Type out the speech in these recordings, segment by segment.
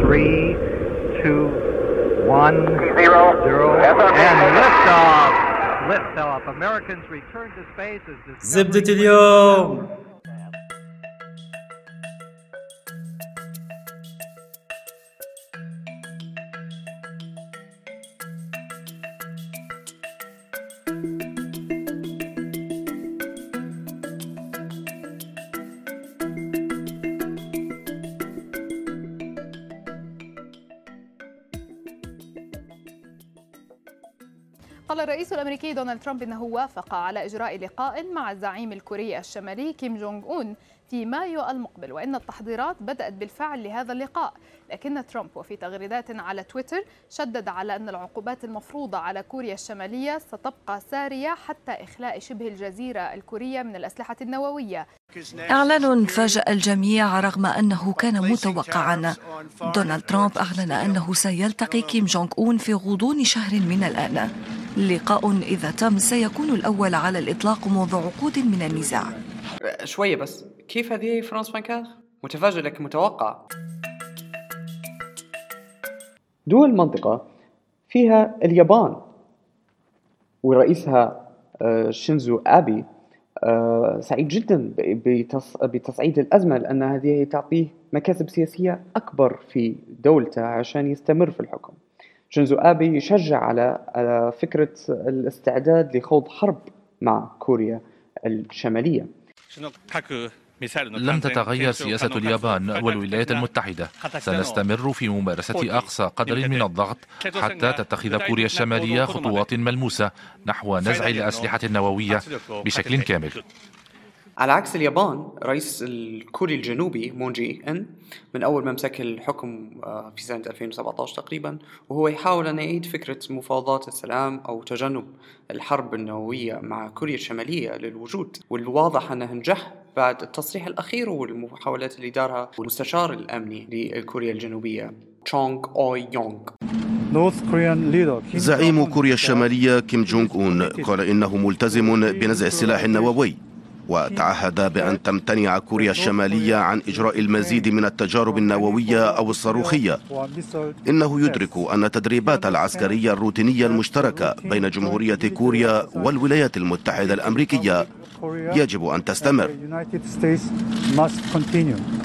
three, two, one, zero, zero, and liftoff. Liftoff. Americans return to space is... Zibdet قال الرئيس الأمريكي دونالد ترامب إنه وافق على إجراء لقاء مع الزعيم الكوري الشمالي كيم جونغ أون في مايو المقبل وإن التحضيرات بدأت بالفعل لهذا اللقاء. لكن ترامب وفي تغريدات على تويتر شدد على أن العقوبات المفروضة على كوريا الشمالية ستبقى سارية حتى إخلاء شبه الجزيرة الكورية من الأسلحة النووية. إعلان فاجأ الجميع رغم أنه كان متوقعا. دونالد ترامب أعلن أنه سيلتقي كيم جونغ أون في غضون شهر من الآن. لقاء إذا تم سيكون الأول على الإطلاق منذ عقود من النزاع. شوية بس. كيف هذه فرانس 24 متفاجئ لكن متوقع. دول المنطقة فيها اليابان ورئيسها آه، شينزو آبي آه، سعيد جدا بتص- بتصعيد الأزمة لأن هذه تعطيه مكاسب سياسية أكبر في دولته عشان يستمر في الحكم. شينزو آبي يشجع على على فكرة الاستعداد لخوض حرب مع كوريا الشمالية. لم تتغير سياسة اليابان والولايات المتحدة. سنستمر في ممارسة أقصى قدر من الضغط حتى تتخذ كوريا الشمالية خطوات ملموسة. نحو نزع الأسلحة النووية بشكل كامل. على عكس اليابان رئيس الكوري الجنوبي مون جي إن من أول ما مسك الحكم آه، في سنة 2017 تقريبا وهو يحاول أن يعيد فكرة مفاوضات السلام أو تجنب الحرب النووية مع كوريا الشمالية للوجود. والواضح أنه نجح بعد التصريح الأخير والمحاولات اللي دارها المستشار الأمني لكوريا الجنوبية تشونغ أوي يونغ. زعيم كوريا الشمالية كيم جونغ أون قال إنه ملتزم بنزع السلاح النووي. وتعهد بأن تمتنع كوريا الشمالية عن إجراء المزيد من التجارب النووية أو الصاروخية. إنه يدرك أن التدريبات العسكرية الروتينية المشتركة بين جمهورية كوريا والولايات المتحدة الأمريكية. يجب أن تستمر.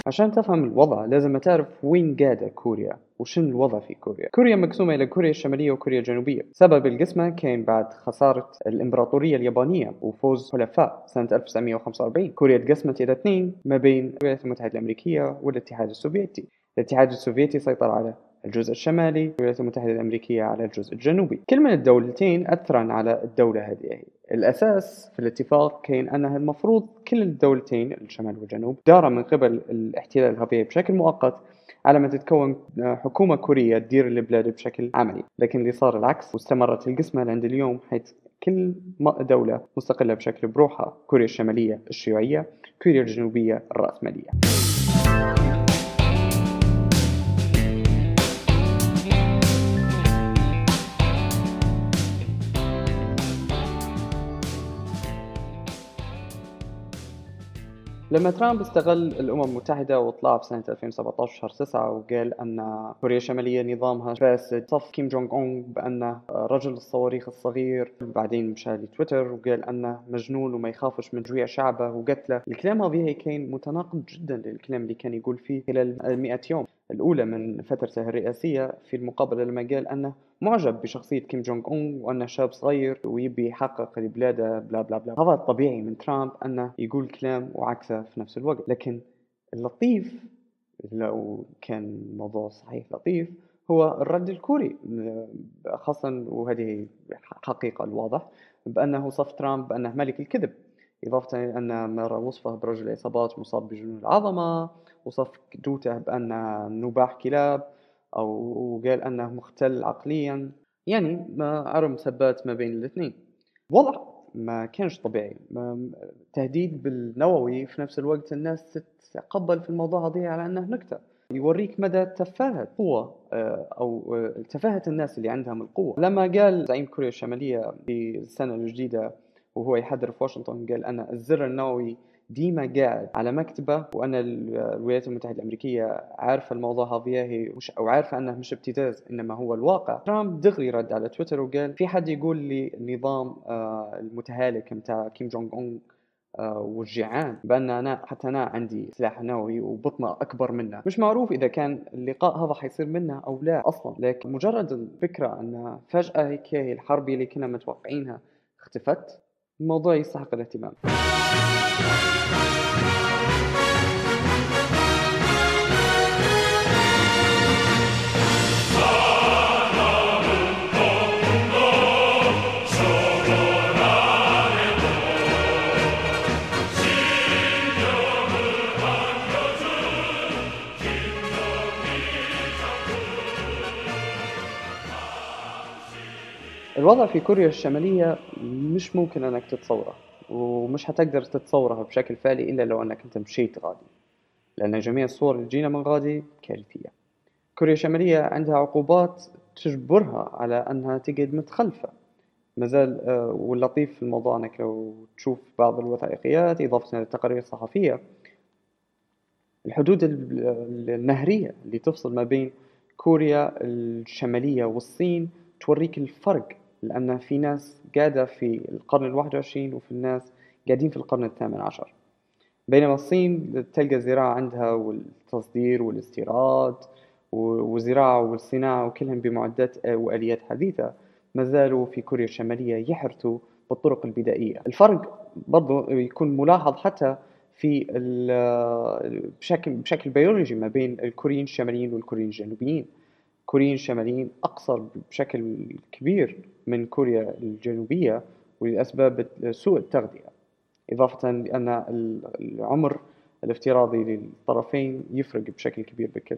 عشان تفهم الوضع لازم تعرف وين قاعدة كوريا. وشن الوضع في كوريا؟ كوريا مقسومة إلى كوريا الشمالية وكوريا الجنوبية. سبب القسمة كان بعد خسارة الإمبراطورية اليابانية وفوز حلفاء سنة 1945 كوريا تقسمت إلى اثنين ما بين الولايات المتحدة الأمريكية والاتحاد السوفيتي. الاتحاد السوفيتي سيطر على الجزء الشمالي والولايات المتحدة الأمريكية على الجزء الجنوبي. كل من الدولتين أثرا على الدولة هذه. الأساس في الاتفاق كان أنها المفروض كل الدولتين الشمال والجنوب دار من قبل الاحتلال الغربي بشكل مؤقت على ما تتكون حكومة كورية تدير البلاد بشكل عملي. لكن اللي صار العكس واستمرت القسمة لعند اليوم حيث كل دولة مستقلة بشكل بروحها كوريا الشمالية الشيوعية كوريا الجنوبية الرأسمالية. لما ترامب استغل الأمم المتحدة وطلع في سنة 2017 شهر 9 وقال أن كوريا الشمالية نظامها فاسد وصف كيم جونغ اون بانه رجل الصواريخ الصغير بعدين مشى لتويتر وقال انه مجنون وما يخافش من تجويع شعبه وقتله. الكلام هذا كان متناقض جدا للكلام اللي كان يقول فيه خلال المئة يوم. الأولى من فترته الرئاسية في المقابلة لما قال أنه معجب بشخصية كيم جونغ أون وأنه شاب صغير ويبي يحقق لبلاده بلا بلا بلا. هذا الطبيعي من ترامب أنه يقول كلام وعكسه في نفس الوقت. لكن اللطيف لو كان الموضوع صحيح لطيف هو الرد الكوري خاصة وهذه حقيقة الواضح بأنه وصف ترامب بأنه ملك الكذب إضافة إلى أن مرة وصفه برجل عصابات مصاب بجنون العظمة وصف دوته بأنه نباح كلاب أو قال أنه مختل عقليا. يعني ما عرم سبات ما بين الاثنين. وضع ما كانش طبيعي. ما تهديد بالنووي في نفس الوقت الناس تتقبل في الموضوع هذا على أنه نكتة. يوريك مدى تفاهة قوة أو تفاهة الناس اللي عندهم القوة. لما قال زعيم كوريا الشمالية في السنة الجديدة وهو يحضر في واشنطن قال أن الزر النووي ديما قاعد على مكتبه وان الولايات المتحدة الأمريكية عارفة الموضوع هذا هي مش أو عارفة أنه مش ابتزاز إنما هو الواقع. ترامب دغري رد على تويتر وقال في حد يقول لي النظام آه، المتهالك متاع كيم جونج اون آه، والجيعان بأن أنا حتى أنا عندي سلاح نووي وبطنه أكبر منه. مش معروف إذا كان اللقاء هذا حيصير منه أو لا أصلا لكن مجرد الفكرة أن فجأة هيك الحرب اللي كنا متوقعينها اختفت الموضوع يستحق الاهتمام. الوضع في كوريا الشمالية مش ممكن أنك تتصوره ومش هتقدر تتصورها بشكل فعلي إلا لو أنك أنت مشيت غادي لأن جميع الصور اللي تجينا من غادي كارثية. كوريا الشمالية عندها عقوبات تجبرها على أنها تقعد متخلفة. مازال آه، واللطيف في الموضوع أنك لو تشوف بعض الوثائقيات إضافة للتقارير الصحفية الحدود النهرية اللي تفصل ما بين كوريا الشمالية والصين توريك الفرق لأن في ناس قاعدة في القرن الواحد وعشرين وفي الناس قاعدين في القرن الثامن عشر. بينما الصين تلقى الزراعة عندها والتصدير والاستيراد والزراعة والصناعة وكلهم بمعدات وآليات حديثة. ما زالوا في كوريا الشمالية يحرثوا بالطرق البدائية. الفرق برضو يكون ملاحظ حتى في بشكل بشكل بيولوجي ما بين الكوريين الشماليين والكوريين الجنوبيين. كوريين الشماليين أقصر بشكل كبير من كوريا الجنوبية ولأسباب سوء التغذية إضافة لأن العمر الافتراضي للطرفين يفرق بشكل كبير بكل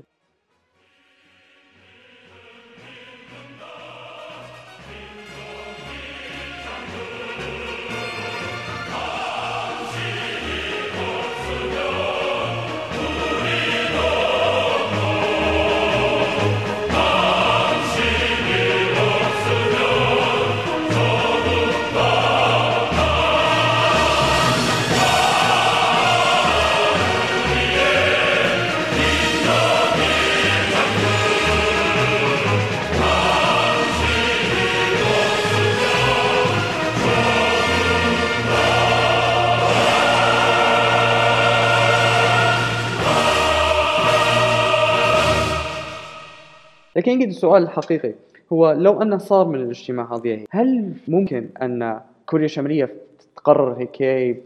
لكن يجد السؤال الحقيقي هو لو أن صار من الاجتماع هذه هل ممكن أن كوريا الشمالية تقرر هيك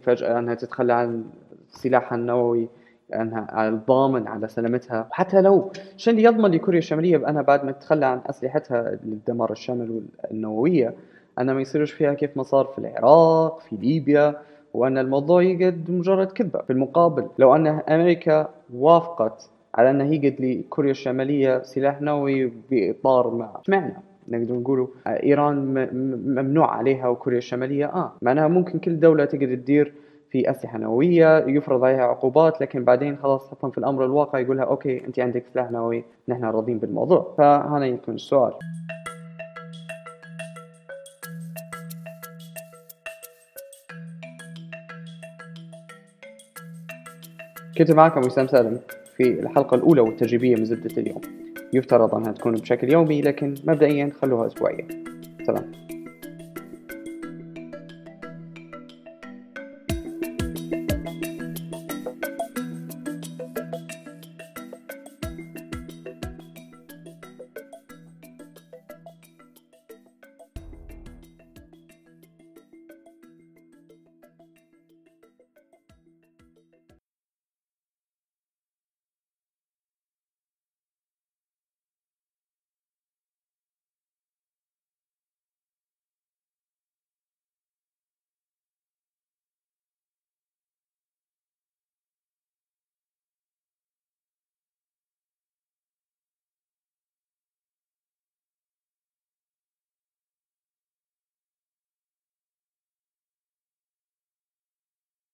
فجأة أنها تتخلى عن سلاحها النووي أنها الضامن على سلامتها؟ وحتى لو اللي يضمن لكوريا الشمالية بأنها بعد ما تتخلى عن أسلحتها للدمار الشامل والنووية أنه ما يصيرش فيها كيف ما صار في العراق في ليبيا وأن الموضوع يقعد مجرد كذبة؟ في المقابل لو أن أمريكا وافقت على أن هي قد لكوريا الشمالية سلاح نووي بإطار ما. معنى نقدر نقولوا إيران ممنوع عليها وكوريا الشمالية آه. معناها ممكن كل دولة تقدر تدير في أسلحة نووية يفرض عليها عقوبات لكن بعدين خلاص حطا في الأمر الواقع يقولها أوكي أنت عندك سلاح نووي نحن راضين بالموضوع. فهنا يكون السؤال. كنت معكم وسام سالم. في الحلقة الأولى والتجريبية من زبدة اليوم. يفترض أنها تكون بشكل يومي لكن مبدئيا خلوها أسبوعية سلام.